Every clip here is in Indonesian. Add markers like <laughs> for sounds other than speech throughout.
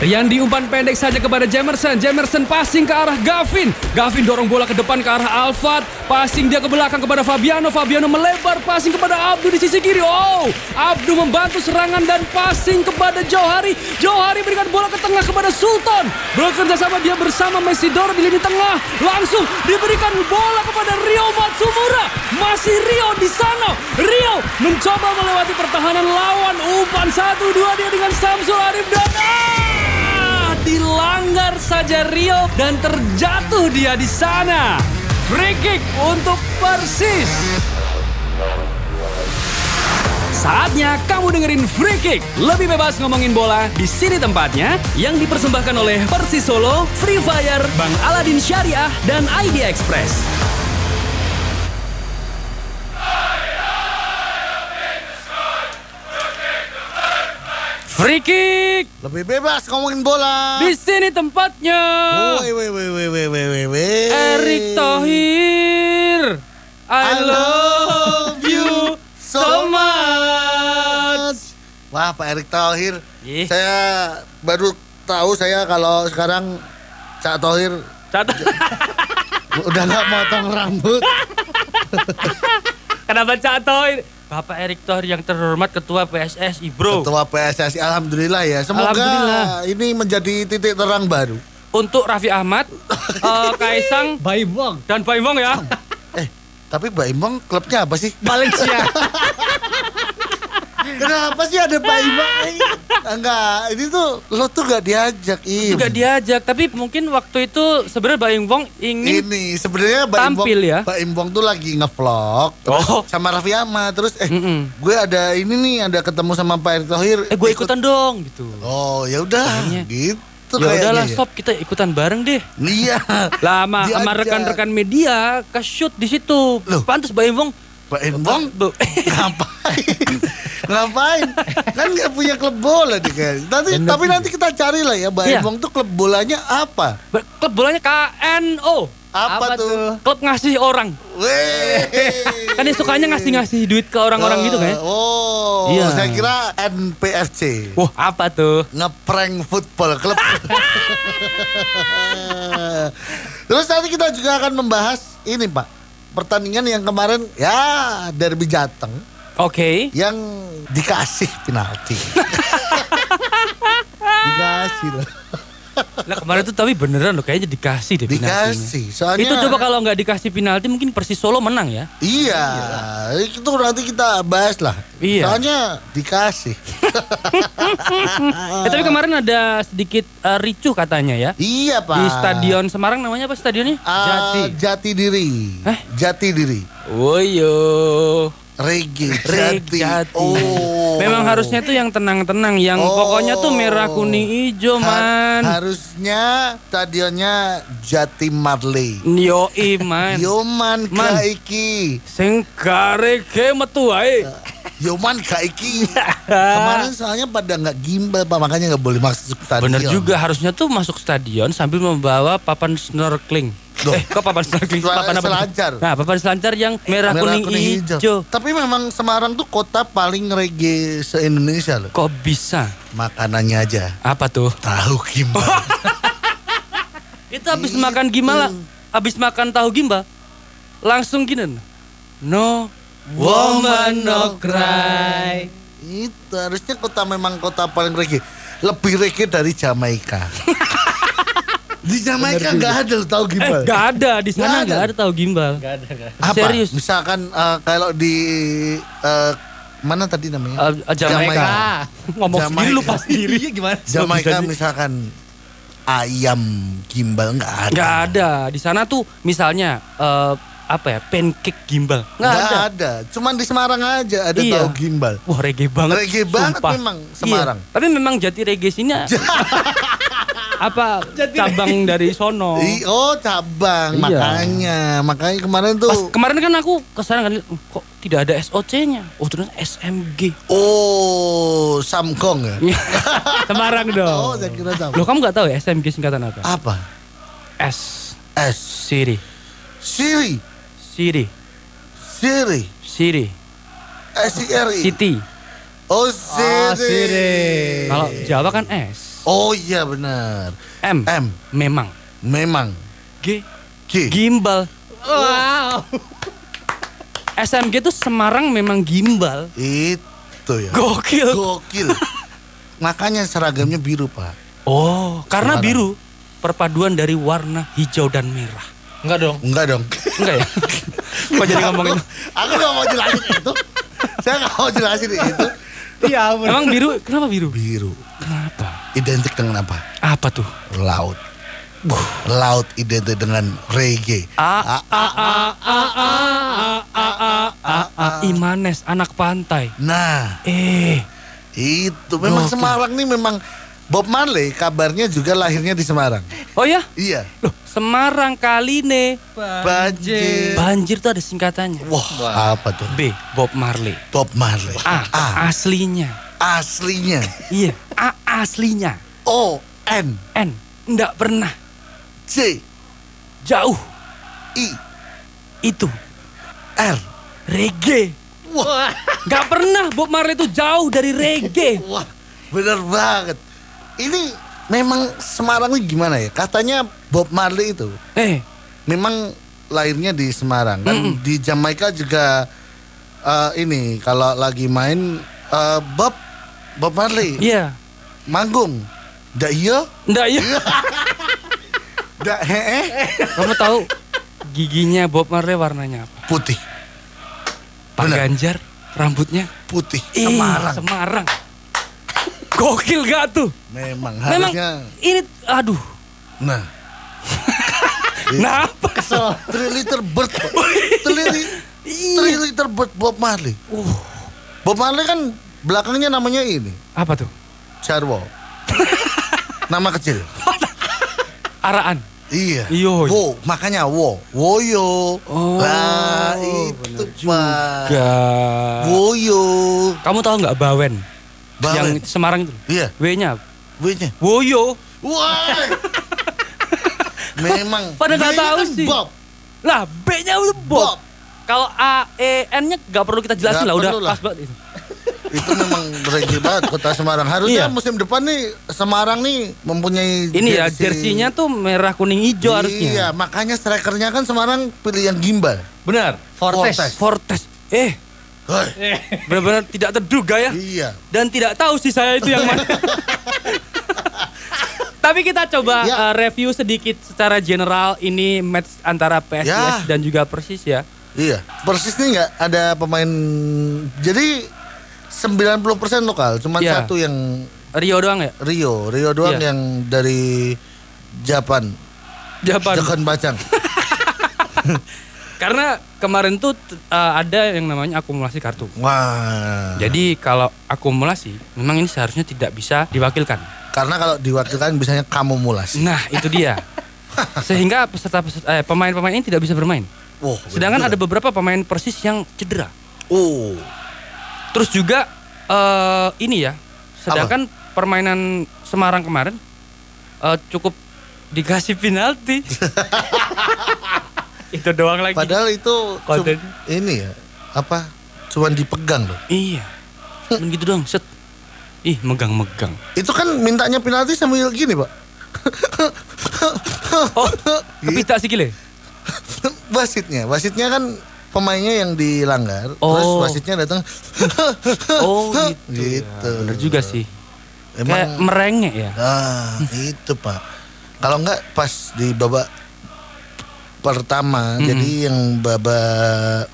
Rian diumpan pendek saja kepada Jamerson. Jamerson passing ke arah Gavin. Gavin dorong bola ke depan ke arah Alfat. Passing dia ke belakang kepada Fabiano. Fabiano melebar passing kepada Abdu di sisi kiri. Oh, Abdu membantu serangan dan passing kepada Johari. Johari berikan bola ke tengah kepada Sultan. Bekerja sama dia bersama Mesidor di lini tengah. Langsung diberikan bola kepada Rio Matsumura. Masih Rio di sana. Rio mencoba melewati pertahanan lawan. Umpan satu dua dia dengan Samsul Arif dan dilanggar saja Rio dan terjatuh dia di sana. Free kick untuk Persis. Saatnya kamu dengerin Free Kick. Lebih bebas ngomongin bola di sini tempatnya yang dipersembahkan oleh Persis Solo, Free Fire, Bang Aladin Syariah, dan ID Express. Free Kick Lebih bebas ngomongin bola. di sini tempatnya. Woi, woi, woi, woi, woi, woi, woi. Erik Thohir. I, I love you so much. Wah, Pak Erik Thohir. Ih. Saya baru tahu saya kalau sekarang Cak Thohir Catat. <laughs> udah nggak motong rambut. <laughs> Kenapa Cak Thohir? Bapak Erik Thohir yang terhormat Ketua PSSI, bro. Ketua PSSI Alhamdulillah ya. Semoga Alhamdulillah. ini menjadi titik terang baru. Untuk Raffi Ahmad, <laughs> eh, Kaisang, Bayi Bong. dan Baimong ya. Eh, tapi Mbak Imbang klubnya apa sih? Malaysia. <laughs> Kenapa sih ada Mbak Imbang? <laughs> Enggak, ini tuh lo tuh gak diajak, Im. Juga diajak, tapi mungkin waktu itu sebenarnya Baimong ingin Ini sebenarnya Mbak Imbong, Tampil ya. Mbak Imbong tuh lagi ngevlog Oh. sama Raffi Ahmad terus eh Mm-mm. gue ada ini nih ada ketemu sama Pak Erick Thohir. eh gue ikut- ikutan dong gitu. Oh, ya udah gitu ya udahlah ya. sob kita ikutan bareng deh. Iya. <laughs> Lah sama, rekan-rekan media ke shoot di situ. Loh. Pantas Pak Imbong Bu- <laughs> ngapain? Ngapain? Kan nggak punya klub bola deh kan. Nanti Bener tapi juga. nanti kita cari lah ya Mbak Iya. Imbong tuh klub bolanya apa? Klub bolanya KNO. Apa, Apa tuh? tuh? Klub ngasih orang. Weh. Kan dia sukanya ngasih-ngasih duit ke orang-orang gitu kan. Oh, Iya. saya kira NPFC. Wah, apa tuh? ngeprank football club. <laughs> Terus nanti kita juga akan membahas ini Pak pertandingan yang kemarin ya derby Jateng Oke. yang dikasih penalti. <laughs> dikasih loh. Lah kemarin tuh tapi beneran loh kayaknya dikasih deh penaltinya. Dikasih. Soalnya Itu coba kalau nggak dikasih penalti mungkin Persis Solo menang ya. Iya, itu nanti kita bahas lah. Iya. Soalnya dikasih. <laughs> Eh, tapi kemarin ada sedikit eh, ricuh katanya ya. iya Pak. Di Stadion Semarang namanya apa stadionnya? Ah, Jati. Jati Diri. Eh? Jati Diri. Woyo. Regi. Reg Jati. Oh. Memang harusnya tuh yang tenang-tenang, yang Oh. pokoknya tuh merah kuning hijau Ha- man. harusnya stadionnya Jati Marley. Yo man. Yoman Man. kaiki. Sing kareke metu ae. Yoman kaiki. Kemarin soalnya pada nggak gimbal Pak, makanya nggak boleh masuk stadion. Bener juga harusnya tuh masuk stadion sambil membawa papan snorkeling. Loh. Eh, kok papan snorkeling? Papan apa? selancar. Nah, papan selancar yang merah, kuning, hijau. Tapi memang Semarang tuh kota paling reggae se-Indonesia loh. Kok bisa? Makanannya aja. Apa tuh? Tahu gimbal. <laughs> Itu habis makan gimbal, habis makan tahu gimbal, langsung gini. No woman no cry. Itu harusnya kota memang kota paling reggae. Lebih reggae dari Jamaika. <laughs> Di Jamaika nggak ada lo tahu Eh, gimbal. gak ada di sana Nggak ada. nggak ada tahu gimbal. Gak ada, gak ada. Apa? Serius. Misalkan eh, kalau di eh, mana tadi namanya? Eh, Jamaika. Ngomong Jamaika. sendiri lupa sendiri. Iya gimana? Jamaika misalkan ayam gimbal nggak ada. Nggak ada. Di sana tuh misalnya eh, apa ya pancake gimbal. Nggak ada. ada. Cuman di Semarang aja ada Iya. tahu gimbal. Wah reggae banget. Reggae banget sumpah. memang Semarang. Iya. Tapi memang jati reggae sini <laughs> apa cabang dari sono. Oh cabang Iya. makanya makanya kemarin tuh Pas kemarin kan aku ke sana kan kok tidak ada SOC-nya. Oh ternyata SMG. oh Samkong ya. Iya. <laughs> Semarang dong. Oh saya kira sama. Loh kamu nggak tahu ya SMG singkatan apa? Apa? S S Siri. Siri Siri. Siri Siri. S I R I City. Oh, Oh, siri. siri. Kalau Jawa kan S. Oh iya benar. M. M. Memang. Memang. G. G. Gimbal. Wow. <laughs> SMG itu Semarang memang gimbal. Itu ya. Gokil. Gokil. <laughs> Makanya seragamnya biru, Pak. Oh, karena Semarang. biru perpaduan dari warna hijau dan merah. Enggak dong. Enggak dong. Enggak ya? <laughs> Kok jadi ngomongin? Aku gak mau jelasin itu. Saya gak mau jelasin itu. Iya, Emang biru? Kenapa biru? Biru. Kenapa? Identik dengan apa? Apa tuh? Laut. Buh, laut identik dengan reggae. A a a a a a a a Imanes anak pantai. Nah, eh itu memang Semarang nih memang Bob Marley kabarnya juga lahirnya di Semarang. oh ya? Iya. Loh, Semarang kali nih. Banjir. Banjir tuh ada singkatannya. Wah, apa tuh? B. Bob Marley. Bob Marley. A. A. Aslinya. Aslinya. Iya. A. Aslinya. O N N. Nggak pernah. C Jauh. I Itu. R. Reggae. Wah, Nggak pernah Bob Marley itu jauh dari reggae. wah, bener banget. Ini memang Semarang ini gimana ya? Katanya Bob Marley itu Eh, memang lahirnya di Semarang kan di Jamaika juga eh, ini kalau lagi main eh, Bob Bob Marley iya. manggung. Ndak iya? Nggak ya. Ndak <laughs> heeh Kamu tahu giginya Bob Marley warnanya apa? putih. Pak Bener. Ganjar rambutnya Putih. Ih, Semarang. Semarang. Gokil gak tuh? Memang Memang harusnya ini aduh. nah <laughs> Nah, apa? Kesel. Three liter bird li- Iya. three liter bird Bob Marley Bob Marley kan belakangnya namanya ini Apa tuh? Jarwo <laughs> Nama kecil Araan. Iya Iyo. Wo makanya wo Woyo Oh, Lah itu Gak. Woyo Kamu tahu nggak Bawen? Bawen. Yang Semarang itu. Iya W-nya? W-nya Woyo. Wah <laughs> Memang Pada nggak tahu kan sih. Bob Lah, B-nya itu Bob. Bob. Kalau A E N-nya nggak perlu kita jelasin Nggak lah, udah lah. pas banget itu. <laughs> Itu memang reggae banget kota Semarang Harusnya Iya. musim depan nih Semarang nih mempunyai Ini ya jersey. jersinya tuh merah kuning hijau Iya, harusnya. makanya strikernya kan Semarang pilih yang gimbal. Benar. Fortes. Fortes. Fortes. Eh, <laughs> benar-benar tidak terduga ya. iya. Dan tidak tahu sih saya itu yang mana. <laughs> Tapi kita coba Ya. uh, review sedikit secara general ini match antara PSIS Ya. dan juga Persis ya. Iya. Persis nih nggak ada pemain. Jadi 90% lokal, cuma Iya. satu yang Rio doang ya? Rio, Rio doang Iya. yang dari Japan. Japan. Japan Bacang. <laughs> Karena kemarin tuh uh, ada yang namanya akumulasi kartu. Wah. Jadi kalau akumulasi memang ini seharusnya tidak bisa diwakilkan. Karena kalau diwakilkan biasanya kamu mulas. Nah, itu dia. <laughs> Sehingga peserta, peserta eh, pemain-pemain ini tidak bisa bermain. Wow, Sedangkan ada bener beberapa pemain Persis yang cedera. Oh. Terus juga eh ini ya, sedangkan permainan Semarang kemarin eh, cukup dikasih penalti. <laughs> itu doang lagi. Padahal itu Konten. ini ya apa? Cuman dipegang loh. Iya. Cuman gitu doang, set. Ih, megang-megang. Itu kan mintanya penalti sambil gini, Pak. Oh, kepita sih gile. wasitnya, wasitnya kan pemainnya yang dilanggar, terus Oh. wasitnya datang. <laughs> Oh, gitu. Gitu. Ya, bener juga sih. Kayak Emang merengek ya. ah, itu, Pak. Kalau enggak pas di babak pertama, jadi yang babak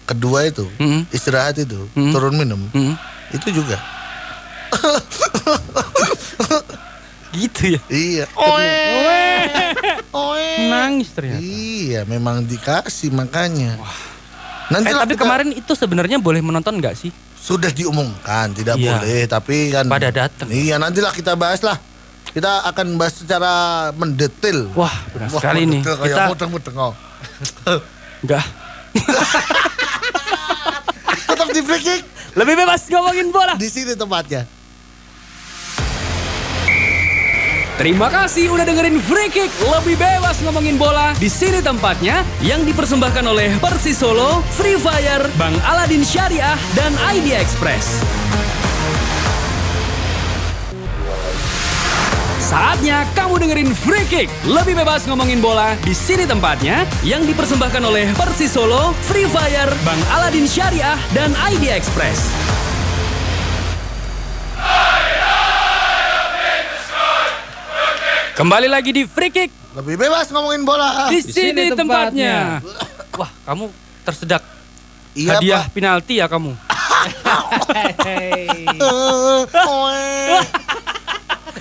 kedua itu Mm-mm. istirahat itu Mm-mm. turun minum, Mm, itu juga. gitu ya. Iya. Nangis ternyata. Iya, memang dikasih makanya. Nanti Eh, lah tapi kita- kemarin itu sebenarnya boleh menonton nggak sih? sudah diumumkan tidak Iya. boleh tapi kan Pada datang. iya nantilah kita bahas lah kita akan bahas secara mendetail Wah, benar sekali nih. mendetail kayak Kita mudeng-mudeng, oh. Nggak <laughs> tetap di free kick lebih bebas ngomongin bola. di sini tempatnya Terima kasih udah dengerin Free Kick lebih bebas ngomongin bola. Di sini tempatnya yang dipersembahkan oleh Persis Solo, Free Fire, Bang Aladin Syariah, dan Idea Express. Saatnya kamu dengerin Free Kick. Lebih bebas ngomongin bola di sini tempatnya yang dipersembahkan oleh Persis Solo, Free Fire, Bang Aladin Syariah, dan ID Express. Kembali lagi di Free Kick Lebih bebas ngomongin bola. di, sini, tempatnya. Wah, kamu tersedak Iya, hadiah Pak. penalti ya kamu. <laughs> Hey. Eh, oe.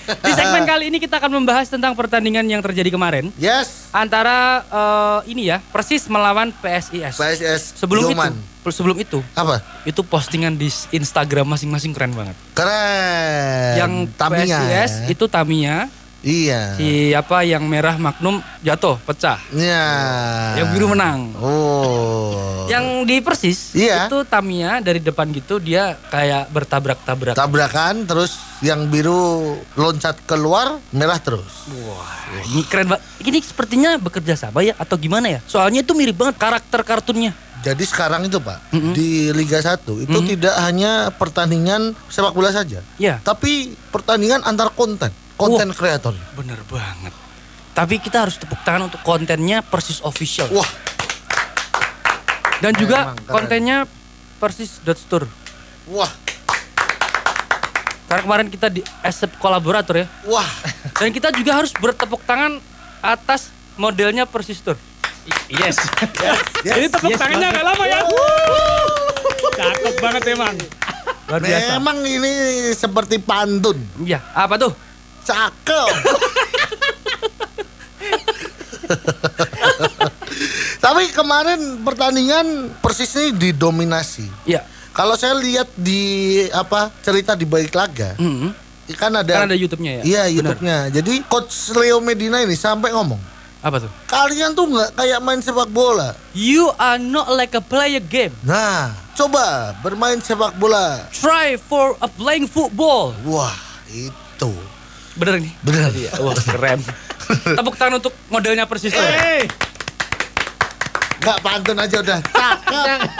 Di segmen kali ini kita akan membahas tentang pertandingan yang terjadi kemarin Yes, antara eh, ini ya Persis melawan PSIS. PSS Sebelum Yoman. itu, sebelum itu, Apa? itu postingan di Instagram masing-masing keren banget. Keren. yang Tamiya PSIS ya. itu Tamiya, Iya. si apa yang merah Magnum jatuh, pecah. Iya. Yang biru menang. Oh. Yang di Persis Iya. itu Tamiya dari depan gitu dia kayak bertabrak-tabrak. tabrakan terus yang biru loncat keluar merah terus. Wah, ini keren banget. Ini sepertinya bekerja sama ya atau gimana ya? Soalnya itu mirip banget karakter kartunnya. Jadi sekarang itu Pak di Liga 1 itu tidak hanya pertandingan sepak bola saja, Ya, tapi pertandingan antar konten, konten kreator. bener banget. Tapi kita harus tepuk tangan untuk kontennya Persis Official. Wah, Dan juga keren. kontennya Persis.store. wah, Karena kemarin kita di accept kolaborator ya. wah. Dan kita juga harus bertepuk tangan atas modelnya Persis Store. Yes. <laughs> Jadi tepuk yes, tangannya agak lama ya. Cakep banget emang. Luar biasa. Memang ini seperti pantun. Iya, apa tuh? Cakep. Tapi kemarin pertandingan Persis ini didominasi. Iya. Kalau saya lihat di apa cerita di balik laga, Mhm. kan ada Kan ada YouTube-nya ya. Iya. YouTube-nya. Jadi coach Leo Medina ini sampai ngomong, Apa tuh? kalian tuh nggak kayak main sepak bola. You are not like a play a game. Nah, coba bermain sepak bola. Try for a playing football. Wah, itu. Bener nih. Bener. Iya, wah keren. <laughs> Tepuk tangan untuk modelnya Persis. Hey. Nggak pantun aja udah. Cakep. <laughs>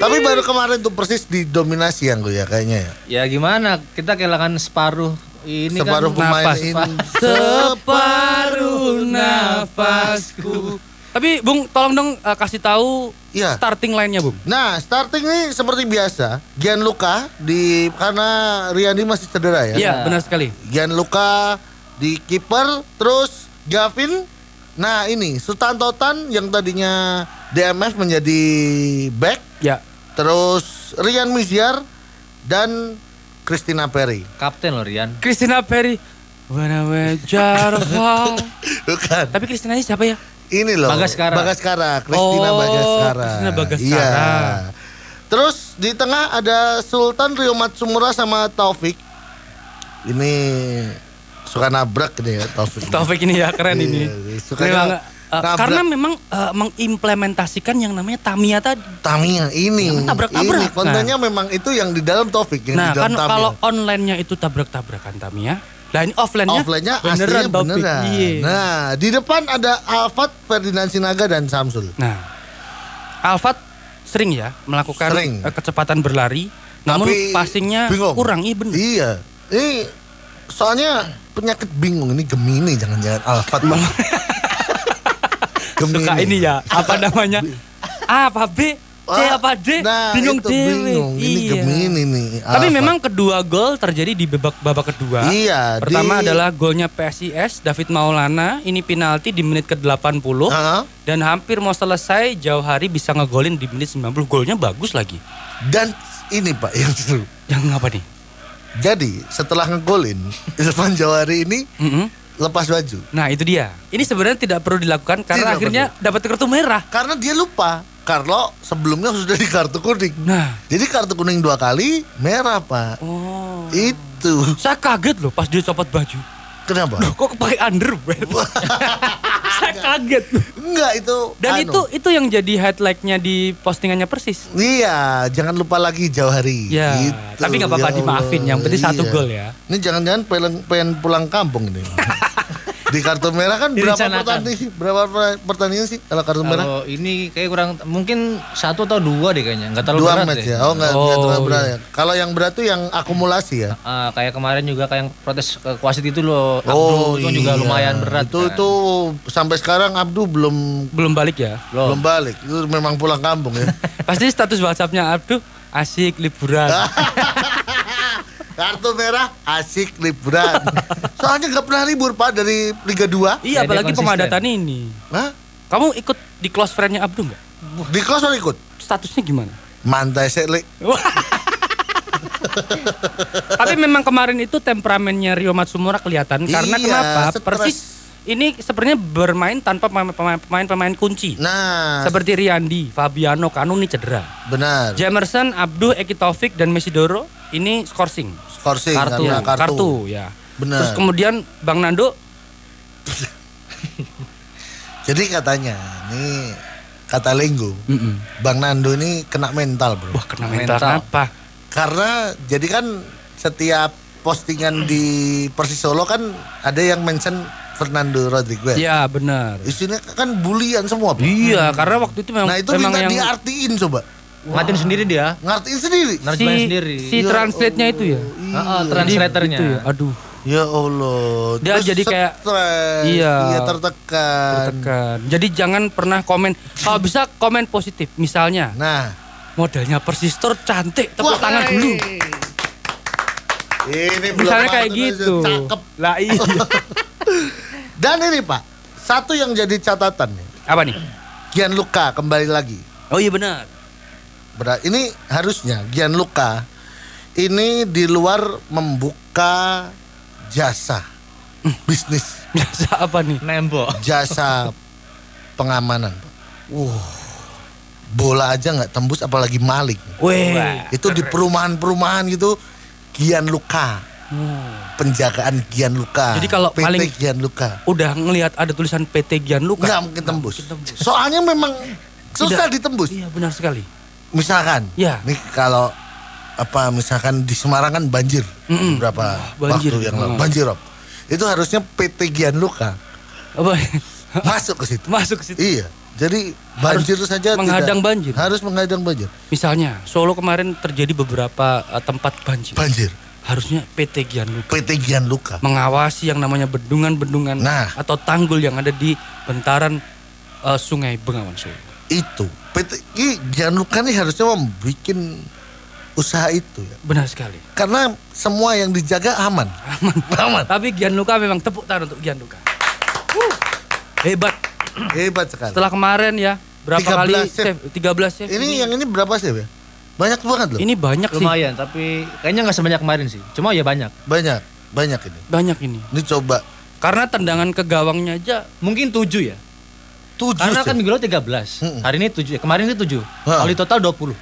Tapi baru kemarin tuh persis didominasi yang gue ya kayaknya ya. Ya gimana? Kita kehilangan separuh ini Separuh kan pemain nafas, ini. <laughs> Separuh nafasku. Tapi Bung, tolong dong eh, kasih tahu Iya. starting line-nya, Bung. Nah, starting ini seperti biasa. Gianluca di karena Riyandi masih cedera ya. Iya, benar sekali. Gianluca di kiper, terus Gavin. Nah, ini Sutantotan yang tadinya DMF menjadi back, Ya. terus Rian Miziar dan Christina Perry. kapten loh Rian. Christina Perry. When I. <laughs> Bukan. Tapi Christina ini siapa ya? Ini loh. Bagaskara. Bagaskara, Christina Oh, Bagaskara. Christina Bagaskara. Iya. Terus di tengah ada Sultan Rio Matsumura sama Taufik. Ini suka nabrak ini ya Taufik. <laughs> Taufik ini ya keren Iya, ini. sukanya Memang, nabrak. karena memang eh, mengimplementasikan yang namanya Tamiya tadi. Tamiya ini. Tabrak-tabrak. Ini kontennya memang itu yang di dalam Taufik yang Nah, di dalam kan kalau online-nya itu tabrak-tabrakan Tamiya, lah ini offline-nya offline-nya beneran aslinya beneran. Iya. Nah, di depan ada Alfat, Ferdinand Sinaga dan Samsul. Nah, Alfat sering ya melakukan Sering. eh, kecepatan berlari, namun Tapi passingnya bingung. kurang. Iya bener. Iya. Ini soalnya penyakit bingung ini Gemini jangan-jangan Alfat. <laughs> Gemini. Suka ini ya, apa <laughs> namanya? A apa B? C apa D? Nah, bingung itu bingung. Ini Iya. Gemini nih. Tapi Alfat. memang kedua gol terjadi di babak babak kedua. Iya, Pertama di- adalah golnya PSIS David Maulana, ini penalti di menit ke-80 Heeh. dan hampir mau selesai jauh hari bisa ngegolin di menit 90. Golnya bagus lagi. dan ini Pak yang seru. Yang apa nih? Jadi setelah ngegolin <laughs> Irfan Jawari ini Mm-mm. lepas baju Nah, itu dia. Ini sebenarnya tidak perlu dilakukan karena Tidak akhirnya dapat kartu merah. karena dia lupa Carlo sebelumnya sudah di kartu kuning. Nah, Jadi kartu kuning dua kali merah Pak. oh. Itu Saya kaget loh pas dia copot baju. kenapa? Loh, kok pakai underwear? <laughs> Saya kaget. Enggak itu. Dan anu. itu itu yang jadi highlightnya di postingannya persis. Iya, jangan lupa lagi jauh hari. Ya, Gitu, tapi nggak apa-apa ya dimaafin. Yang penting satu Iya. gol ya. Ini jangan-jangan pengen, pengen pulang kampung ini. <laughs> Di kartu merah kan <laughs> berapa pertandingan? Berapa per- pertandingan sih kalau kartu merah? Kalau ini kayak kurang mungkin satu atau dua deh kayaknya. Enggak terlalu Dua berat match deh. ya. Oh enggak Oh, terlalu berat ya. Kalau yang berat tuh yang akumulasi ya. Ah, kayak kemarin juga kayak yang protes ke wasit itu loh. Abdul Oh itu kan juga iya. lumayan berat. Itu kan. itu sampai sekarang Abdu belum Belum balik ya. Loh. belum balik. Itu memang pulang kampung ya. <laughs> Pasti status WhatsApp-nya Abduh asik liburan. <laughs> Kartu merah asik liburan. <laughs> Soalnya nggak pernah libur Pak dari Liga 2. iya, apalagi konsisten. pemadatan ini. Hah? Kamu ikut di close friend-nya Abduh nggak? Di kelas lo ikut? Statusnya gimana? Mantai sekali. <laughs> Tapi memang kemarin itu temperamennya Rio Matsumura kelihatan karena Iya, kenapa? stres. Persis ini sebenarnya bermain tanpa pemain-pemain kunci. Nah, Seperti Riyandi, Fabiano, Kanu ini cedera. benar. Jamerson, Abduh, Eki Taufik dan Mesidoro ini skorsing. Skorsing Kartu. karena kartu. kartu. ya. Benar. Terus kemudian Bang Nando <laughs> Jadi katanya, nih kata Lenggo, Bang Nando ini kena mental, Bro. Wah kena mental, Mental. apa? Karena jadi kan setiap postingan di Persis Solo kan ada yang mention Fernando Rodriguez. Iya benar. Isinya kan bulian semua, Pak. Iya karena waktu itu memang Nah, itu memang minta yang diartiin coba. Ngatin sendiri dia. Ngartiin sendiri. Nerjemahin si, sendiri. si Ya translate-nya itu ya. Heeh, Jadi translatornya. itu ya, Aduh, Ya Allah. Dia Terus jadi kayak- stres. Iya. Iya tertekan. tekan. Jadi jangan pernah komen. Kalau bisa komen positif. Misalnya Nah, modelnya Persistor cantik, tepuk Wah, tangan dulu. ini belum Misalnya kayak gitu. Cakep. Lah iya. <laughs> Dan ini Pak, satu yang jadi catatan nih. Apa nih? Gianluca kembali lagi. Oh iya benar. Berat. Ini harusnya Gianluca ini di luar membuka jasa bisnis, <laughs> Biasa apa nih? Nembok. jasa pengamanan. Pak. Bola aja nggak tembus apalagi maling. Weh. Itu di perumahan-perumahan gitu Gianluca. Penjagaan Gianluca. Jadi kalau PT maling- Gianluca. Udah ngelihat ada tulisan PT Gianluca. Nggak mungkin tembus. Soalnya memang susah Tidak. ditembus. Iya benar sekali. Misalkan, Ya. nih kalau apa misalkan di Semarang kan banjir Mm-mm. beberapa banjir. waktu yang lalu banjir Rob. Itu harusnya PT Gianluca Apa? masuk ke situ. Masuk ke situ. Iya. Jadi banjir saja menghadang tidak- banjir. Harus menghadang banjir. Misalnya Solo kemarin terjadi beberapa eh, tempat banjir. Banjir. Harusnya PT Gianluca PT Gianluca. mengawasi yang namanya bendungan-bendungan Nah. atau tanggul yang ada di bentaran eh, Sungai Bengawan Solo. Itu PT ini Gianluca nih harusnya membuat usaha itu ya. Benar sekali. Karena semua yang dijaga aman. Aman. <laughs> aman. Tapi Gianluca memang tepuk tangan untuk Gianluca. Wuh, hebat. Hebat sekali. Setelah kemarin ya berapa 13 kali save. save? 13 save. Ini yang ini berapa sih ya? Banyak banget loh. ini banyak sih. Lumayan, tapi kayaknya nggak sebanyak kemarin sih. Cuma ya banyak. Banyak, banyak ini. Banyak ini. Ini coba Karena tendangan ke gawangnya aja Mungkin tujuh ya. Tujuh Karena sih. kan minggu lalu 13. Mm-mm. Hari ini 7. Kemarin itu 7. Ha. Kalau di total 20.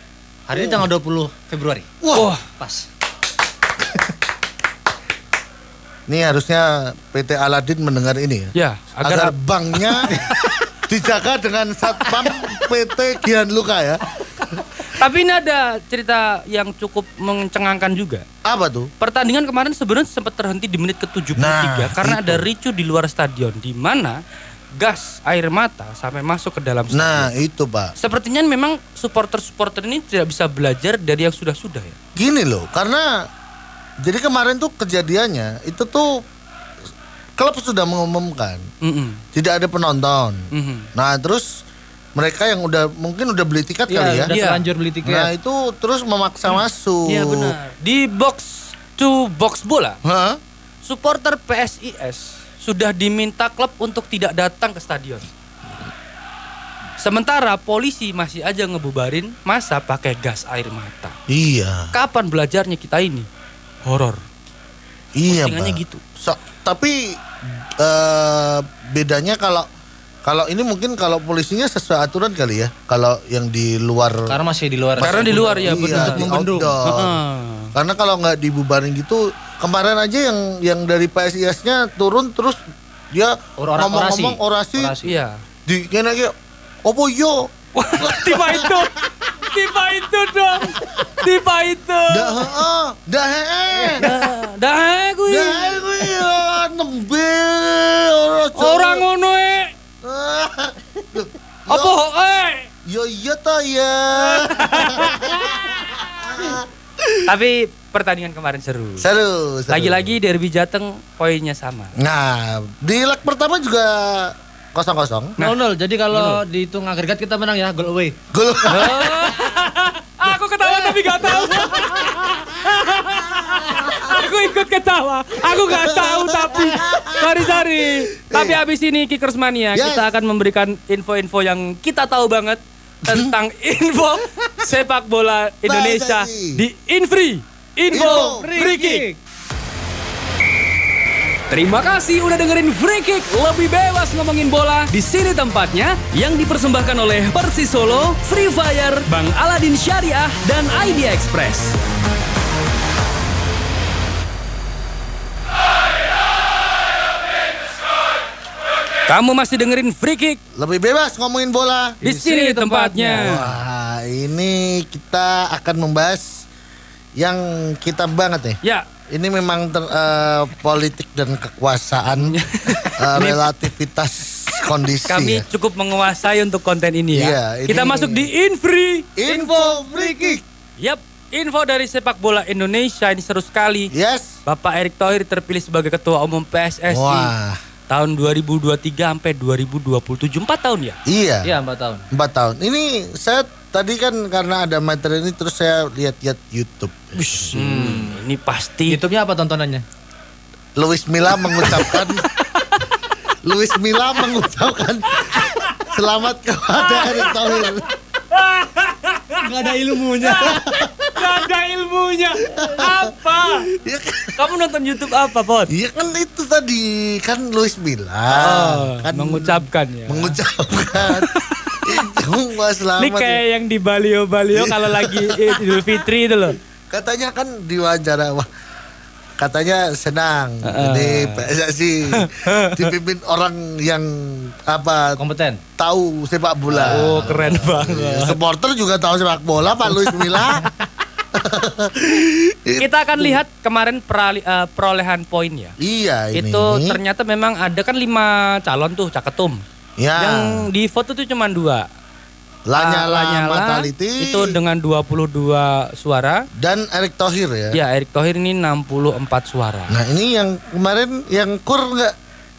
Hari ini tanggal 20 Februari. Wah, Pas. <laughs> ini harusnya PT Aladin mendengar ini ya. ya Agar, agar, banknya <laughs> dijaga dengan satpam PT Gianluca ya. tapi ini ada cerita yang cukup mencengangkan juga. Apa tuh? Pertandingan kemarin sebenarnya sempat terhenti di menit ke-73 Nah, karena itu. ada ricu di luar stadion di mana gas air mata sampai masuk ke dalam stadion. Nah, itu Pak. Sepertinya memang supporter-supporter ini tidak bisa belajar dari yang sudah-sudah ya. Gini loh, karena jadi kemarin tuh kejadiannya itu tuh klub sudah mengumumkan Mm-mm. tidak ada penonton. Mhm. Nah, terus mereka yang udah mungkin udah beli tiket kali ya. udah Iya. terlanjur beli tiket. Nah, itu terus memaksa masuk. Iya benar. Di box to box bola, Hah? supporter PSIS sudah diminta klub untuk tidak datang ke stadion. Sementara polisi masih aja ngebubarin masa pakai gas air mata. Iya. Kapan belajarnya kita ini? Horor. Iya, Postingannya gitu. So- tapi eh, bedanya kalau kalau ini mungkin kalau polisinya sesuai aturan kali ya. Kalau yang di luar Karena masih di luar. Karena di luar ya, Iya, di membendung. Karena kalau nggak dibubarin gitu, kemarin aja yang yang dari PSIS-nya turun terus dia ngomong-ngomong orasi, orasi. Iya. di kena kayak opo yo. Tiba itu. Tiba itu dong. Tiba itu. Dah heeh, dah heeh. Dah, dah gue. Dah kuwi ya nembe ora Yo yo toh ya. <laughs> Tapi pertandingan kemarin seru. Seru. seru. Lagi-lagi derby Jateng poinnya sama. Nah, di leg pertama juga kosong kosong. Nol nol. Jadi kalau dihitung agregat kita menang ya, goal away. Gol. <laughs> Aku ketawa tapi gak tahu. <laughs> Aku ikut ketawa. Aku gak tahu tapi. Sorry sorry. Tapi abis ini Kickers Mania Yes. kita akan memberikan info-info yang kita tahu banget tentang <laughs> info sepak bola Indonesia di Infree. Info Info Free Kick. Terima kasih udah dengerin Free Kick lebih bebas ngomongin bola di sini tempatnya yang dipersembahkan oleh Persis Solo, Free Fire, Bang Aladin Syariah dan Idea Express. Kamu masih dengerin Free Kick Lebih bebas ngomongin bola. di, sini tempatnya. Wah, ini kita akan membahas yang kita banget nih. Ya, Ini memang ter- eh, politik dan kekuasaan <laughs> eh, relativitas kondisi. Kami ya. cukup menguasai untuk konten ini ya. Iya, ini- kita masuk di Infree. info free kick. Yap, info dari sepak bola Indonesia ini seru sekali. Yes. Bapak Erick Thohir terpilih sebagai ketua umum PSSI Wah, tahun 2023 sampai 2027 4 tahun ya. iya. Iya, 4 tahun. Empat tahun. Ini saya tadi kan karena ada materi ini terus saya lihat-lihat YouTube. Hmm, ini pasti YouTube-nya apa tontonannya? Luis Milla mengucapkan <laughs> Luis Milla mengucapkan selamat kepada Erick Thohir. <laughs> Gak ada ilmunya. <laughs> Gak ada ilmunya. Apa? Ya kan, Kamu nonton YouTube apa, Pot? ya kan itu tadi kan Luis Milla Oh, kan mengucapkan ya. mengucapkan <laughs> itu wah selamat. Ini kayak yang di Balio-Balio kalau lagi Idul Fitri itu loh. Katanya kan di wawancara wah katanya senang ini PSSI <laughs> dipimpin orang yang apa Kompeten. tahu sepak bola. Oh, keren banget. Supporter juga tahu sepak bola Pak Luis Milla. <laughs> Kita akan lihat kemarin perali- eh, perolehan poin ya. Iya ini. Itu ternyata memang ada kan lima calon tuh caketum. ya. Yang di foto tuh cuma dua. Lanyala, Lanyala Mataliti itu dengan 22 suara. dan Erick Thohir ya. Ya, Erick Thohir ini 64 suara. Nah ini yang kemarin yang kur nggak?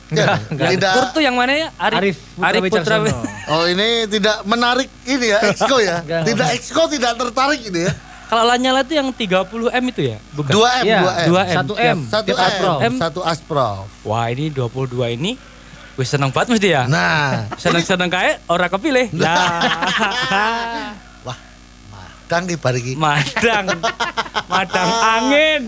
Nggak, Kan? nggak. Tidak. Kur tuh yang mana ya? Arif Putra Arif Putra. Wicaksono. Oh ini tidak menarik ini ya Exco ya. <laughs> Nggak. tidak Exco tidak tertarik ini ya. Kalau Lanyala tuh yang 30 M itu ya? Bukan. 2 M, Iya, 2 M. 2 M. 1 M. Satu Tiap Asprof. M, satu Asprof. Wah, ini 22 ini Wih seneng banget mesti ya. Nah, Seneng-seneng kayak orang kepilih. Nah. <laughs> wah, madang nih bariki. Madang. Madang angin.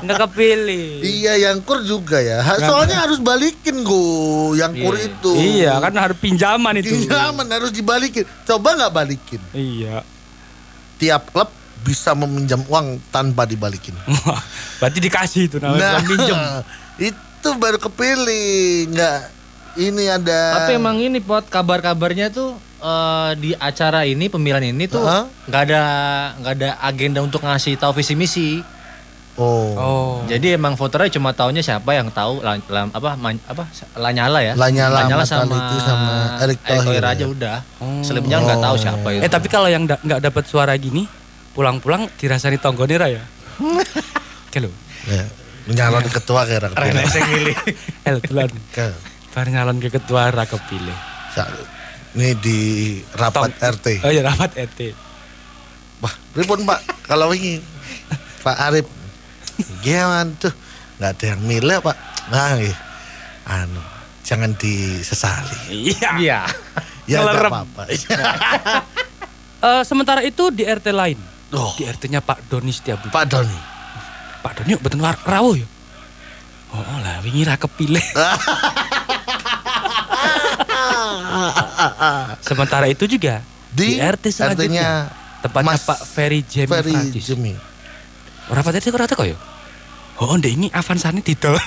Nggak kepilih. Iya, yang kur juga ya. Soalnya harus balikin go, yang kur Iya. itu. Iya, kan harus pinjaman itu. Pinjaman harus dibalikin. Coba nggak balikin. Iya. Tiap klub bisa meminjam uang tanpa dibalikin. <laughs> Berarti dikasih itu namanya bukan pinjem. Nah, <laughs> itu baru kepilih. Nggak, ini ada. Tapi emang ini pot kabar-kabarnya tuh eh, di acara ini pemilihan ini tuh nggak ada nggak ada agenda untuk ngasih tahu visi misi. Oh. Oh. Jadi emang voternya cuma taunya siapa yang tahu lan- lan- apa man- apa Lanyala ya. Lanyala, sama, Mataliti sama Erick Thohir aja ya. udah. Selebihnya nggak tahu siapa itu. Eh tapi kalau yang da- nggak dapat suara gini, pulang-pulang dirasani tonggone ra <laughs> ya? Kalau Ya, menyalon ketua kira kepilih. milih. <laughs> El tulan Ke- bar nyalon ke ketua ra kepilih. sa- Ini di rapat RT. Oh ya rapat RT. Wah, pripun Pak? Kalau ini Pak Arif, gimana tuh? Nggak ada yang milih Pak. Nah, iya. anu, jangan disesali. Iya. Iya. Ya nggak Ngelerem. apa-apa. <laughs> Eh, sementara itu di RT lain, Oh, di RT-nya Pak Doni Setiabudi. Pak Doni. Pak Doni betul war- rawuh ya. Oh lah, wingi ra kepilih. <laughs> Sementara itu juga di, Di RT selanjutnya tempatnya Mas Pak Ferry Jemi Ferry Francis. Jemi. Ora pati kok rata kok ya? Oh, ndek ini Avansane didol. <laughs>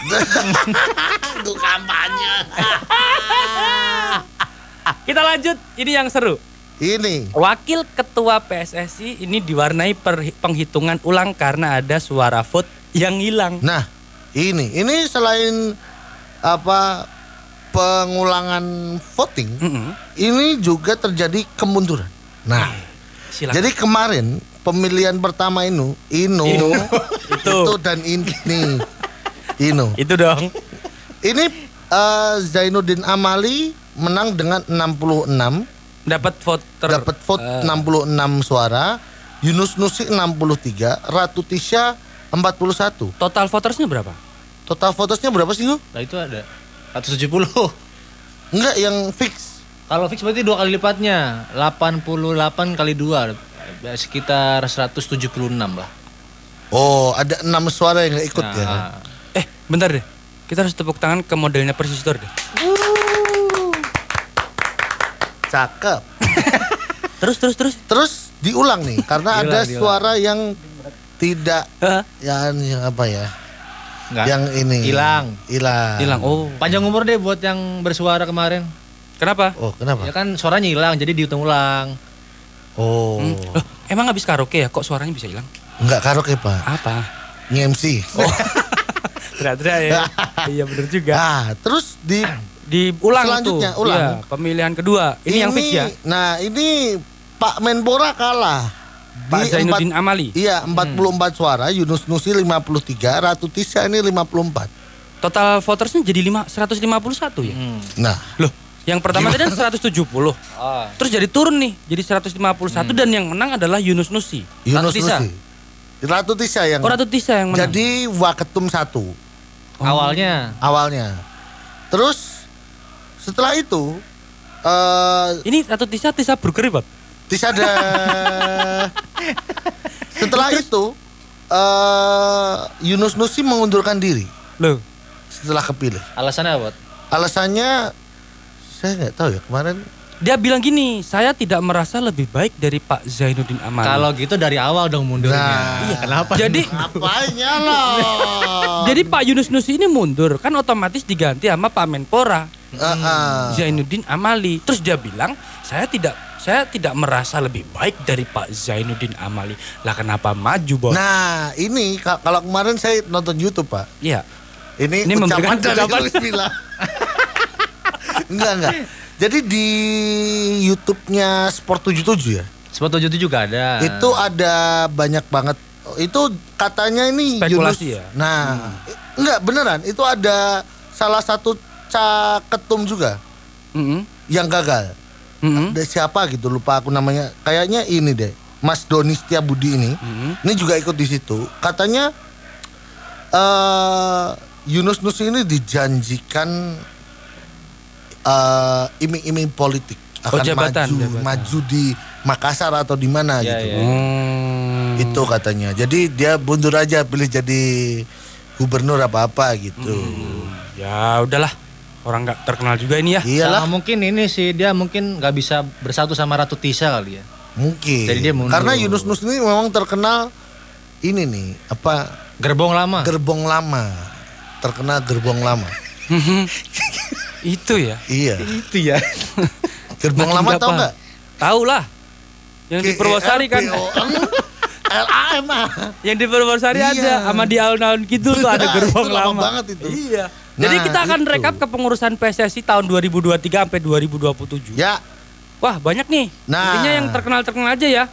Itu kampanye. <laughs> Kita lanjut, ini yang seru. Ini. Wakil Ketua PSSI ini diwarnai per- penghitungan ulang karena ada suara vote yang hilang. Nah, ini ini selain apa pengulangan voting Mm-mm. ini juga terjadi kemunduran. Nah, Silakan. jadi kemarin pemilihan pertama <laughs> ini Ino, Ino. itu. dan ini Ino. Itu dong. Ini eh, Zainuddin Amali menang dengan 66 Dapat vote ter dapat vote eh, 66 suara, Yunus Nusi 63, Ratu Tisha 41. total votersnya berapa? Total votersnya berapa sih, Gu? Nah itu ada 170. Enggak yang fix. Kalau fix berarti dua kali lipatnya. 88 kali 2 sekitar 176 lah. Oh, ada enam suara yang nggak ikut ya. Nah, Eh, bentar deh. Kita harus tepuk tangan ke modelnya Persistor deh. Cakep. <laughs> Terus terus terus. Terus diulang nih karena Diulang, ada diulang. suara yang tidak yang, yang apa ya? Enggak. Yang ini Hilang. Hilang. Hilang. Oh. Panjang umur deh buat yang bersuara kemarin. Kenapa? Oh, kenapa? Ya kan suaranya hilang jadi dihitung ulang. Oh. Hmm. Loh, emang habis karaoke ya kok suaranya bisa hilang? Enggak karaoke, Pak. Apa? Nge-MC. Oh. <laughs> Tidak-tidak ya. <laughs> iya bener juga. Ah, terus di Diulang Selanjutnya, tuh. ulang. Iya, pemilihan kedua. Ini, yang fix ya? Nah, ini Pak Menpora kalah. Pak Di Zainuddin empat- Amali. Iya, 44 suara, Yunus Nusi 53, Ratu Tisha ini 54. Total votersnya jadi lima, 151 ya? Hmm. Nah, Loh, yang pertama tadi kan 170. Ah. Terus jadi turun nih, jadi 151 dan yang menang adalah Yunus Nusi. Yunus Ratu Tisha. Nusi. Ratu Tisha yang Oh, Ratu Tisha yang menang. jadi waketum satu Awalnya awalnya. Terus setelah itu eh ini Ratu Tisha Tisha Burger, Pak. Tisha ada <laughs> setelah itu eh Yunus Nusi mengundurkan diri Loh, setelah kepilih. alasannya apa? Alasannya saya nggak tahu ya kemarin. dia bilang gini, saya tidak merasa lebih baik dari Pak Zainuddin Amali. Kalau gitu dari awal dong mundurnya. Nah. Iya, kenapa? jadi Apanya loh? <laughs> jadi Pak Yunus Nusi ini mundur, kan otomatis diganti sama Pak Menpora. Ah. Zainuddin Amali. Terus dia bilang, saya tidak saya tidak merasa lebih baik dari Pak Zainuddin Amali. Lah kenapa maju, Bos? Nah ini ka- kalau kemarin saya nonton YouTube pak. Iya. Ini, Ini ucapan dari ucapan. Milla. <laughs> enggak enggak. Jadi di YouTube-nya Sport 77 ya. Spot 77 juga ada. Itu ada banyak banget. Itu katanya ini Spekulasi Yunus. ya? Nah, enggak beneran. Itu ada salah satu caketum juga Mm-mm. yang gagal. Mm-mm. Ada siapa gitu lupa aku namanya. Kayaknya ini deh. Mas Doni Setiabudi ini. Mm-mm. Ini juga ikut di situ. Katanya eh Yunus Nus ini dijanjikan eh iming-iming politik Oh, akan jabatan, maju jabatan. maju di Makassar atau di mana Iya, gitu. iya. Hmm. Itu katanya. Jadi dia mundur aja pilih jadi gubernur apa-apa gitu. Ya udahlah. Orang nggak terkenal juga ini ya. Iyalah, Sama mungkin ini sih dia mungkin nggak bisa bersatu sama Ratu Tisha kali ya. mungkin. Jadi dia mundur. Karena Yunus Nus ini memang terkenal ini nih, apa Gerbong lama. gerbong lama. Terkenal gerbong lama. <laughs> Itu ya. Iya. Itu ya. <laughs> Gerbong Makin lama paham. nggak? Tahu lah. Yang di Purwosari kan. LAM <laughs> ah. Yang di Purwosari Iya. ada sama di alun-alun gitu tuh ada gerbong itu lama lama. banget itu. Iya. Jadi Nah, kita akan itu. rekap kepengurusan PSSI tahun 2023 sampai 2027. Ya, Wah, banyak nih. Nah. Intinya yang terkenal-terkenal aja ya.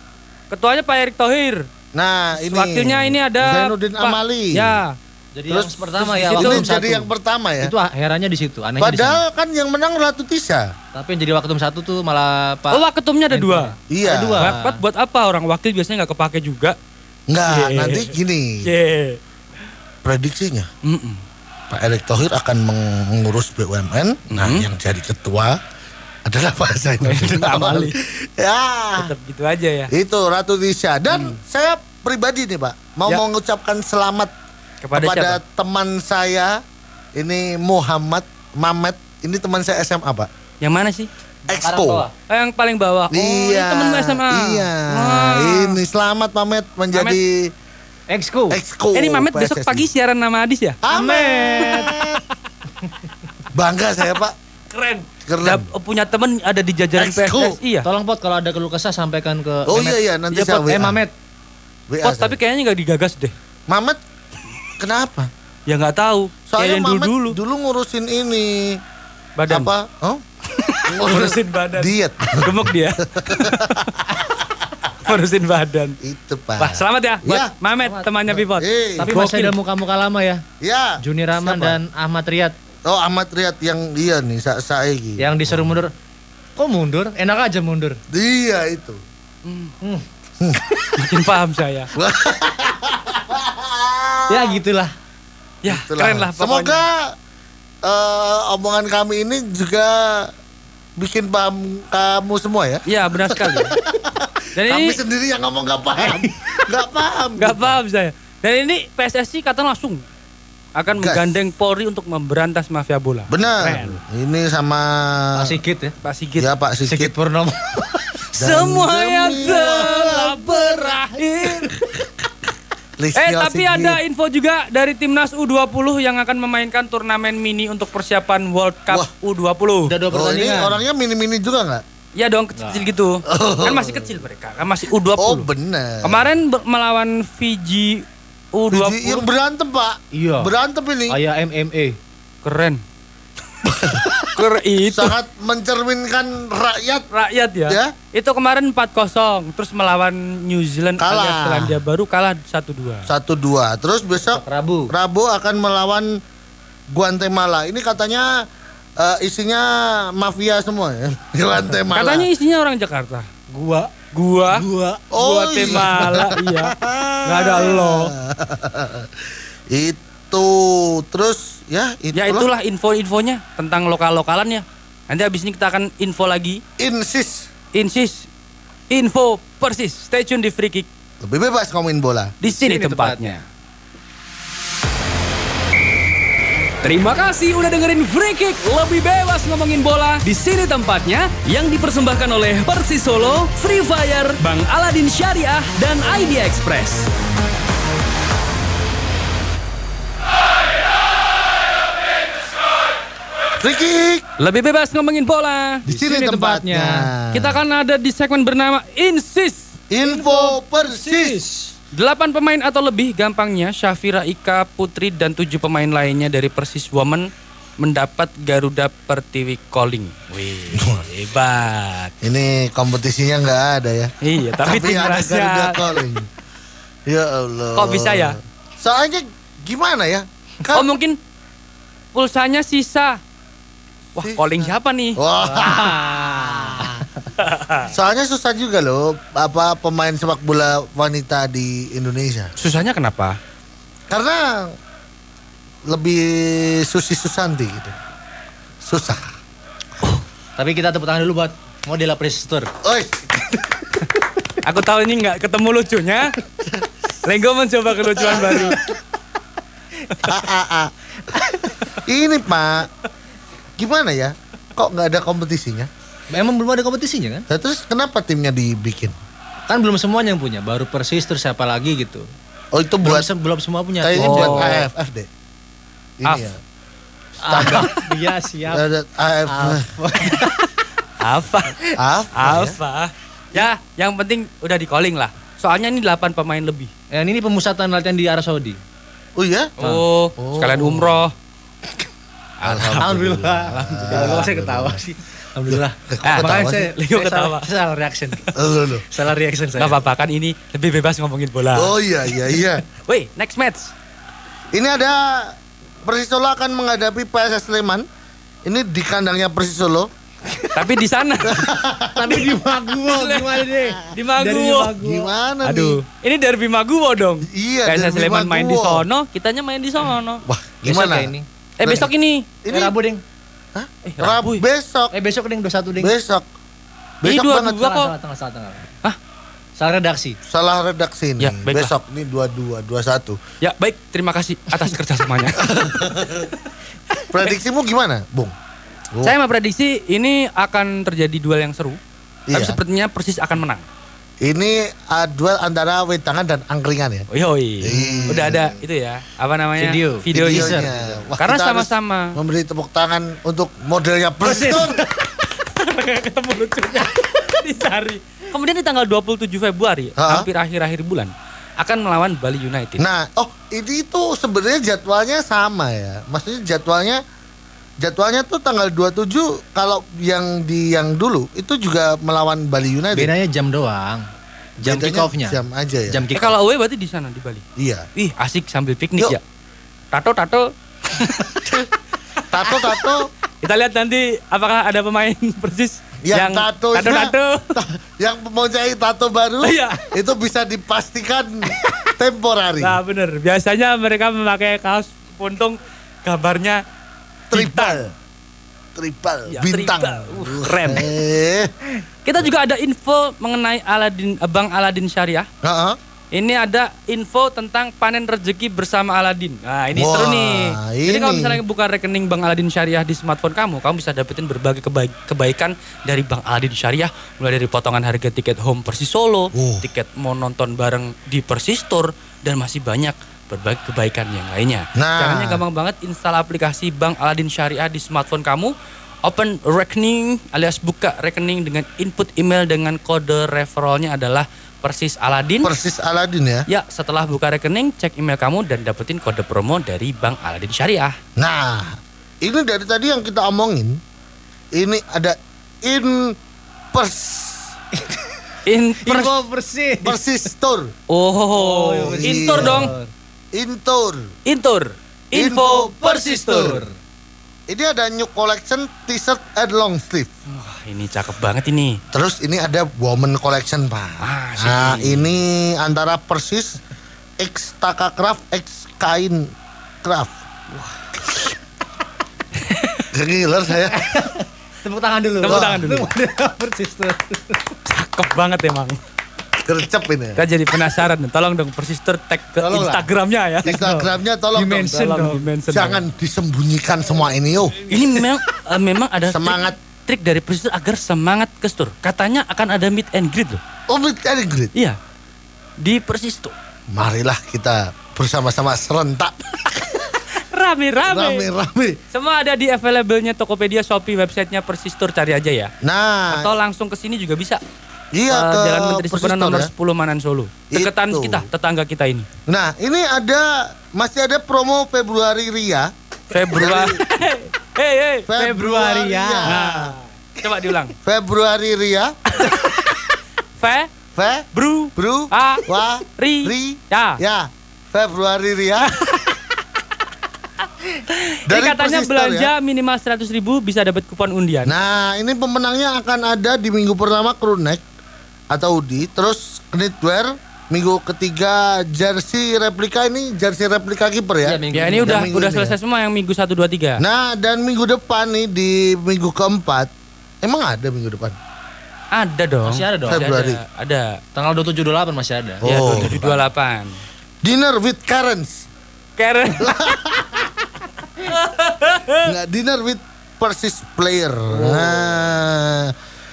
Ketuanya Pak Erick Thohir. nah ini. Wakilnya ini ada Zainuddin Pak- Amali. Ya. Jadi Terus- yang pertama terus ya Ini Waketum jadi satu. yang pertama ya. Itu herannya di situ, anehnya di Padahal kan yang menang Ratu Tisha. sana. Tapi yang jadi Waketum satu tuh malah Pak. Oh, ketumnya ada dua. Iya. Ada dua. Buat, buat apa orang wakil biasanya nggak kepake juga? Enggak, Yeah. nanti gini. Yeah. Prediksinya Mm-mm. Pak Erick Thohir akan mengurus BUMN. Nah, Hmm. yang jadi ketua adalah Pak Zainuddin <laughs> Amali. ya. Tetap gitu aja ya. Itu Ratu Tisha dan saya pribadi nih, Pak, mau Ya. mengucapkan selamat Kepada, kepada siapa? teman saya ini Muhammad Mamet. Ini teman saya SMA, Pak. Yang mana sih? Expo. Oh, yang paling bawah. Oh, iya. ini temenmu SMA. Iya. Wah. Ini selamat Mamet menjadi Exco. Exco. Eh, ini Mamet besok pagi siaran nama Adis ya? Amin. <laughs> Bangga saya, Pak. Keren. Keren. Dap- punya temen ada di jajaran Exco. PSSI ya? Tolong pot kalau ada keluh kesah sampaikan ke Oh Mehmet. iya iya nanti Iya, saya Pot. Eh WA. Mamet. WA Pot, saya. tapi kayaknya nggak digagas deh. Mamet kenapa? Ya nggak tahu. Soalnya Mamet dulu dulu, dulu. ngurusin ini Badan. Apa? Oh? <laughs> Ngurusin badan. Diet. Gemuk dia. <laughs> Ngurusin badan. Itu Pak. Wah, selamat ya buat Ya. Mamet, temannya Pipot. Eh, Tapi masih Gokil. ada muka-muka lama ya. ya. Juni Rahman Siapa? dan Ahmad Riyad Oh Ahmad Riyad yang dia nih sa Saegi. yang disuruh mundur. Kok mundur? Enak aja mundur. Dia itu. Makin paham saya. Ya gitulah. Ya, Itulah. keren lah pokoknya. Semoga eh, omongan kami ini juga bikin paham kamu semua ya. Iya, benar sekali. <laughs> Dan Kami ini sendiri yang ngomong gak paham. <laughs> gak paham. nggak paham saya. Dan ini PSSI kata langsung akan Gas. menggandeng Polri untuk memberantas mafia bola. Benar. Keren. Ini sama Pak Sigit ya. Pak Sigit. ya Pak Sigit Sigit. Purnomo. <laughs> Semua yang telah berakhir. <laughs> Eh tapi Sigit. ada info juga dari timnas U20 yang akan memainkan turnamen mini untuk persiapan World Cup Wah. U20. Udah dua Oh, ini pertandingan. orangnya mini-mini juga nggak? Ya dong kecil-kecil gitu. <laughs> Kan masih kecil mereka, kan masih U20. Oh benar. Kemarin melawan Fiji U20 Fiji yang berantem Pak. Iya. Berantem ini. Kayak MMA. keren. <laughs> keren itu Sangat mencerminkan rakyat. rakyat ya. Ya. Itu kemarin 4-0 terus melawan New Zealand Kalah. Selandia Baru kalah 1-2. Satu dua. Terus besok Rabu. Rabu akan melawan Guatemala. Ini katanya eh, isinya mafia semua ya. <laughs> Guatemala. Katanya isinya orang Jakarta. Gua. Gua, Gua. Oh, Guatemala, <laughs> iya. Nggak ada <laughs> lo. itu terus ya Ya itulah info-infonya tentang lokal-lokalan ya. Nanti habis ini kita akan info lagi. Insis Insis, info persis. Stay tune di Free Kick. lebih bebas ngomongin bola. Di sini, Sini tempatnya. Terima kasih udah dengerin Free Kick lebih bebas ngomongin bola. Di sini tempatnya yang dipersembahkan oleh Persis Solo, Free Fire, Bang Aladin Syariah dan Idea Express. Free kick Lebih bebas ngomongin bola. di sini sini tempatnya. Kita akan ada di segmen bernama Insis. info persis. Delapan pemain atau lebih gampangnya Syafira Ika Putri dan tujuh pemain lainnya dari Persis Women mendapat Garuda Pertiwi Calling. Wih, hebat. Ini kompetisinya nggak ada ya. Iya, tapi, ada Garuda timnasnya calling. Ya Allah. Kok bisa ya? Soalnya gimana ya? Oh Kan, mungkin pulsanya sisa. Wah, Sisa. calling siapa nih? Wah. <laughs> Soalnya susah juga loh apa pemain sepak bola wanita di Indonesia. Susahnya kenapa? Karena lebih Susi Susanti gitu. Susah. <laughs> Tapi kita tepuk tangan dulu buat model Press Tour. Oi, <laughs> Aku tahu ini nggak ketemu lucunya. Lenggo mencoba kelucuan baru. ini Pak. Gimana ya? Kok nggak ada kompetisinya? Memang belum ada kompetisinya kan? Nah, terus kenapa timnya dibikin? Kan belum semuanya yang punya, baru Persis terus siapa lagi gitu. Oh itu Belum, buat se- belum semua punya. kayaknya Oh. buat AFF deh. Ini Af. ya. Ah, <laughs> Iya siap. AFF. <laughs> Apa? AF. Apa? Ya, yang penting udah di calling lah. Soalnya ini 8 pemain lebih. Yang ini pemusatan latihan di Arab Saudi. Oh iya? Oh, sekalian umroh. <laughs> Alhamdulillah. Alhamdulillah. saya ketawa sih. Alhamdulillah. ketawa Makanya saya, Leo ketawa. salah, salah reaction. Loh, loh. Salah reaction saya. Gak apa-apa kan ini lebih bebas ngomongin bola. Oh iya iya iya. <laughs> Wih, next match. Ini ada Persis Solo akan menghadapi PSS Sleman. Ini di kandangnya Persis Solo. <laughs> Tapi di sana. <laughs> Tapi di Maguwo gimana deh? Di Maguwo. Gimana Aduh, ini derby Maguwo dong. Iya, derby Sleman main di sono, kitanya main di sono. Wah, Besok gimana? ya ini. Eh besok ini. Ini Eh, Rabu ding. Hah? Eh, Rabu Rabu. besok. Eh besok ding 21 ding. Besok. Ini Besok dua- banget. dua kok. Salah, salah, salah, salah. Hah? Salah redaksi. Salah redaksi nih. Ya, baiklah. besok ini 22 21. Ya baik, terima kasih atas kerjasamanya. <laughs> Prediksimu gimana, Bung? Oh, Saya memprediksi ini akan terjadi duel yang seru. Tapi Iya. sepertinya Persis akan menang. Ini uh, duel antara wetangan dan angkringan ya. Oh, yoi. Iya. Udah ada itu ya. Apa namanya? Video. Video Videonya. teaser. Wah, Karena sama-sama. memberi tepuk tangan untuk modelnya Persis. ketemu lucunya <laughs> dicari. Kemudian di tanggal 27 Februari, Ha-ha. hampir akhir-akhir bulan, akan melawan Bali United. Nah, oh ini itu sebenarnya jadwalnya sama ya. Maksudnya jadwalnya jadwalnya tuh tanggal 27 kalau yang di yang dulu itu juga melawan Bali United. Bedanya jam doang. Jam Bedanya kick off-nya. Jam aja ya. Jam Eh, kick off. kalau away berarti di sana di Bali. Iya. Ih, asik sambil piknik Yuk. ya. Tato tato. <laughs> Tato tato Kita lihat nanti apakah ada pemain <laughs> Persis yang, tato tato tato. yang mempunyai <laughs> tato baru Iya. itu bisa dipastikan temporari. Nah, bener. Biasanya mereka memakai kaos puntung gambarnya Tribal. Tribal, Ya, bintang. tribal. Uh, keren. Eh. Kita juga ada info mengenai Aladin eh, Bang Aladin Syariah. Heeh. Ini ada info tentang panen rezeki bersama Aladin. Nah, ini Wah, seru nih. Jadi kalau ini. misalnya buka rekening Bang Aladin Syariah di smartphone kamu, kamu bisa dapetin berbagai kebaik- kebaikan dari Bang Aladin Syariah, mulai dari potongan harga tiket home Persis Solo, Oh. tiket mau nonton bareng di Persis Store dan masih banyak berbagai kebaikan yang lainnya. Nah. Caranya gampang banget install aplikasi Bang Aladin Syariah di smartphone kamu. Open rekening alias buka rekening dengan input email dengan kode referralnya adalah Persis Aladin. Persis Aladin ya. Ya, setelah buka rekening, cek email kamu dan dapetin kode promo dari Bank Aladin Syariah. Nah, ini dari tadi yang kita omongin, ini ada in pers In Info bersih. persis store, Oh, iya. intur dong. Intur. Intur. Info Persistur. Ini ada new collection t-shirt and long sleeve. Wah, ini cakep banget ini. Terus ini ada woman collection pak. Ah, nah ini antara persis X Taka Craft X kain craft. Gila <laughs> saya. Tepuk tangan dulu. Tepuk tangan dulu. Persis tuh. Cakep banget emang. Gercep ini. Kita jadi penasaran. Tolong dong Persistur tag ke Tolonglah. Instagramnya ya. Instagramnya tolong dong. Dimension Tolong dong. dimention Jangan disembunyikan semua ini yo. Ini memang eh, memang ada trik- Semangat. trik, dari Persistur agar semangat kestur. Katanya akan ada meet and greet loh. Oh, very great. Iya. Di Persistur. Marilah kita bersama-sama serentak <laughs> Rame-rame. rame-rame. Semua ada di available-nya Tokopedia, Shopee, websitenya Persistur cari aja ya. Nah, Atau langsung ke sini juga bisa. Iya Eh, ke Jalan Menteri Persistor nomor ya. 10 Manan Solo. Deketan Itu. kita, tetangga kita ini. Nah, ini ada masih ada promo Februari Ria. Februari. <laughs> hei, hei. Februari ya. Nah, coba diulang. Februari Ria. Fe, Fe, bru, Bru, A, Wa, ri, Ri, ya. Ya, Februari Ria. <laughs> Ini katanya belanja ya. minimal 100 ribu bisa dapat kupon undian. Nah, ini pemenangnya akan ada di minggu pertama crewneck atau Udi, terus knitwear, minggu ketiga jersey replika ini jersey replika kiper ya. Iya, minggu ya ini Dan udah minggu udah ini selesai ya. semua yang minggu 1 2 3. Nah, dan minggu depan nih di minggu keempat, emang ada minggu depan? ada dong. Masih ada dong. Masih Februari. Ada. ada. Tanggal 27 28 masih ada. Oh. Ya 2728. Dinner with Karens. Karen. <laughs> Nggak, dinner with Persis player. Nah,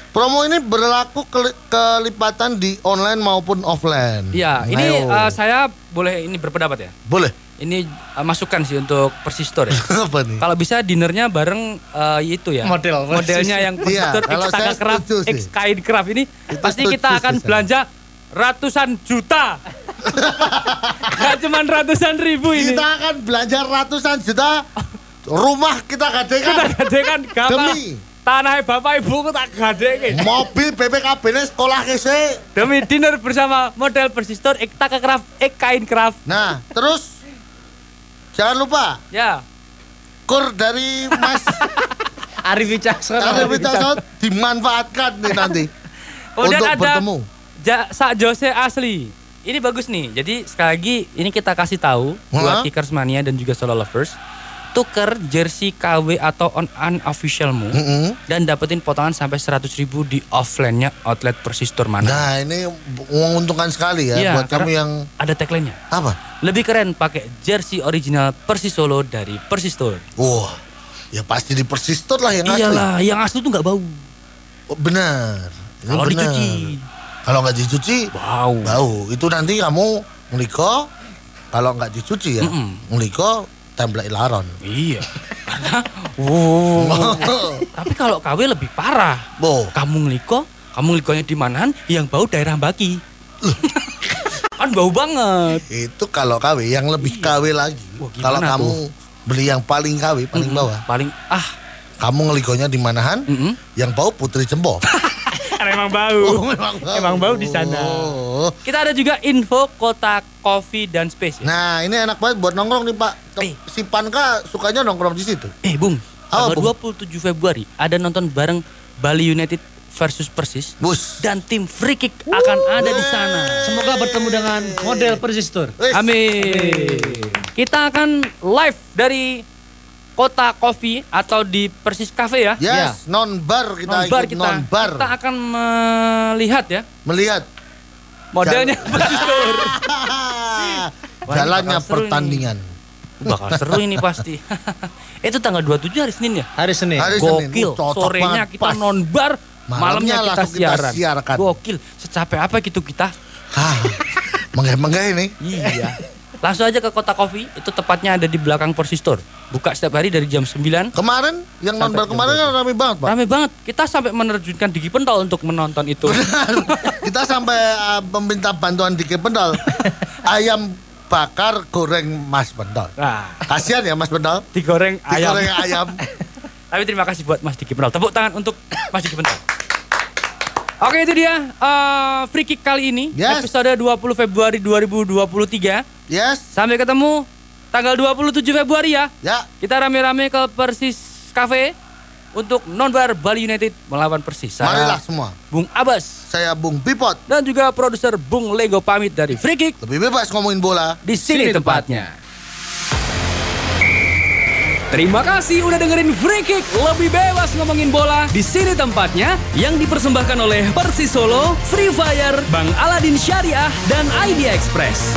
promo ini berlaku keli- kelipatan di online maupun offline. Iya, ini Ayo. eh, saya boleh ini berpendapat ya. boleh. Ini eh, masukan sih untuk Persistor ya. <laughs> Apa nih? Kalau bisa dinernya bareng eh, itu ya. Model. Modelnya yang <laughs> Iya, Persistor kalau X saya Craft, X. Kain Craft ini Itu pasti kita akan saya. belanja ratusan juta. <laughs> Gak cuman ratusan ribu ini. Kita akan belanja ratusan juta rumah kita Kita gadekan gadekan kapal. Demi. Tanah bapak ibu kita gadekan. mobil BPKB ini sekolah kese. Demi dinner bersama model Persistor X Taka Craft, X Kain Craft. Nah, terus jangan lupa Ya. kur dari Mas <laughs> Arif Wicaksono. Arif Wicaksono dimanfaatkan nih nanti Kemudian untuk ada bertemu. Ja, Sak Jose asli. Ini bagus nih. Jadi sekali lagi ini kita kasih tahu buat? Kickers Mania dan juga Solo Lovers. Tuker jersey KW atau on unofficialmu Mm-mm. dan dapetin potongan sampai 100 ribu di offline-nya outlet Persistor mana. Nah, ini menguntungkan sekali ya Iya, buat kamu yang Ada tagline-nya. apa? Lebih keren pakai jersey original Persis Solo dari Persistor. Wah, ya pasti di Persistor lah yang asli. Iyalah, yang asli tuh nggak bau. Oh, benar. Ini Kalau dicuci. Kalau nggak dicuci, Bau. bau. Itu nanti kamu ngeliko, kalau nggak dicuci ya, Mm-mm. ngeliko template laron. Iya. Karena, <laughs> wow. <laughs> Tapi kalau KW lebih parah. Boh, Kamu ngeliko, kamu ngelikonya di manahan yang bau daerah Baki. <laughs> kan bau banget. itu kalau KW yang lebih KW lagi. Wah, Kalau kamu tuh? beli yang paling KW, paling bawah. Paling ah, Kamu ngeligonya di manahan? Mm-mm. Yang bau Putri Cembo. Karena emang bau. memang bau. Emang bau di sana. Oh. kita ada juga info kota coffee dan space. Ya? Nah, ini enak banget buat nongkrong nih, Pak. Eh. Si Panka sukanya nongkrong di situ. Eh, Bung, Apa, tanggal Bung? 27 Februari ada nonton bareng Bali United versus Persis Bus. dan tim free kick akan ada di sana. Semoga bertemu dengan model persistur. Wis. Amin. Kita akan live dari Kota Coffee atau di Persis Cafe ya. Yes, non bar kita Non bar ikut kita. non bar. Kita akan melihat ya Melihat modelnya Persis Tour. <laughs> Wah, ini jalannya bakal seru pertandingan. Bakal seru ini pasti. <laughs> Itu tanggal 27 hari Senin ya? Hari Senin. Hari Senin. Gokil. Uh, cocok Sorenya banget, kita pas. non bar, Malamnya malamnya kita langsung kita siaran. siarkan. Gokil. Secapek apa gitu kita? <laughs> Hah, menggah-menggah ini. Iya. Langsung aja ke Kota Coffee, itu tepatnya ada di belakang Persistor. Buka setiap hari dari jam 9 Kemarin yang non bar Sampai kemarin kan rame banget, Pak. Rame banget. Kita sampai menerjunkan Digi Pentol untuk menonton itu. <laughs> kita sampai uh, meminta bantuan di Pendol. <laughs> Ayam bakar goreng Mas Pendol. Nah, Kasihan ya Mas Pendol. digoreng ayam. Digoreng ayam. <laughs> Tapi terima kasih buat Mas Diki Pentol. Tepuk tangan untuk Mas Diki Pentol. Oke itu dia eh, free kick kali ini Yes. episode 20 Februari 2023. Yes. Sampai ketemu tanggal 27 Februari ya. Ya. Kita rame-rame ke Persis Cafe untuk non-bar Bali United melawan Persis. Saya Marilah semua. Bung Abbas Saya Bung Pipot. dan juga produser Bung Lego pamit dari Free Kick Lebih bebas ngomongin bola. di sini, Sini tempatnya. Terima kasih udah dengerin Free Kick lebih bebas ngomongin bola di sini tempatnya yang dipersembahkan oleh Persis Solo, Free Fire, Bang Aladin Syariah dan Idea Express.